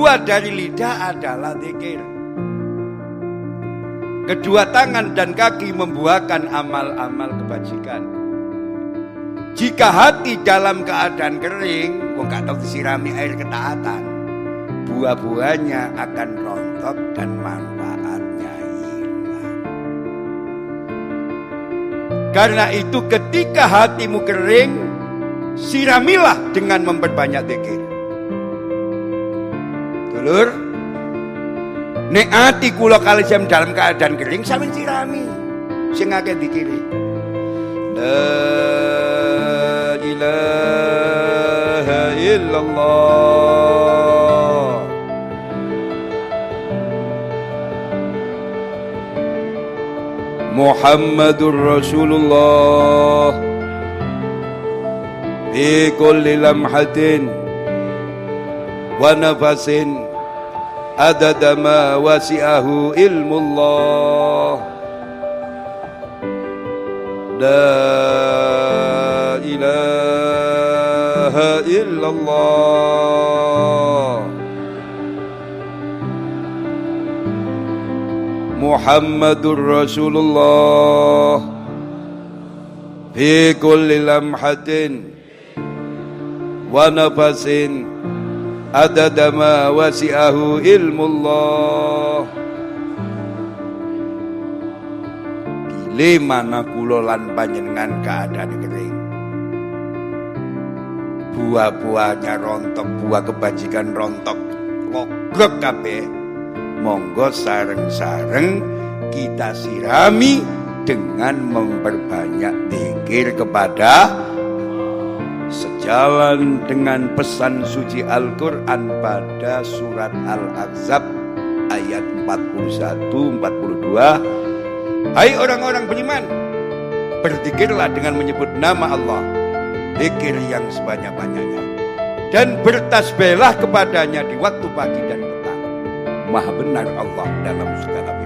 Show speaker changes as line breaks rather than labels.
Kedua dari lidah adalah zikir. Kedua tangan dan kaki membuahkan amal-amal kebajikan. Jika hati dalam keadaan kering, kok gak tahu disirami air ketaatan, buah-buahnya akan rontok dan manfaatnya hilang. Karena itu ketika hatimu kering, siramilah dengan memperbanyak zikir. Dulur, nek ati kula kali jam dalam keadaan kering sampeyan sirami. Sing akeh dikiri. La ilaha illallah. Muhammadur Rasulullah Fi kulli lamhatin Wa nafasin Adada ma wasi'ahu ilmullah La ilaha illallah Muhammadur Rasulullah Fi kulli lamhatin Wa nafasin Adada ma wasi'ahu ilmullah. Bile mana kula lan panjenengan keadaan kering Buah-buahnya rontok Buah kebajikan rontok. Logrok kabeh. Monggo sareng-sareng kita sirami dengan memperbanyak pikir kepada sejalan dengan pesan suci Al-Quran pada surat Al-Ahzab ayat 41-42 Hai orang-orang beriman berzikirlah dengan menyebut nama Allah zikir yang sebanyak-banyaknya dan bertasbihlah kepadanya di waktu pagi dan petang. Maha benar Allah dalam segala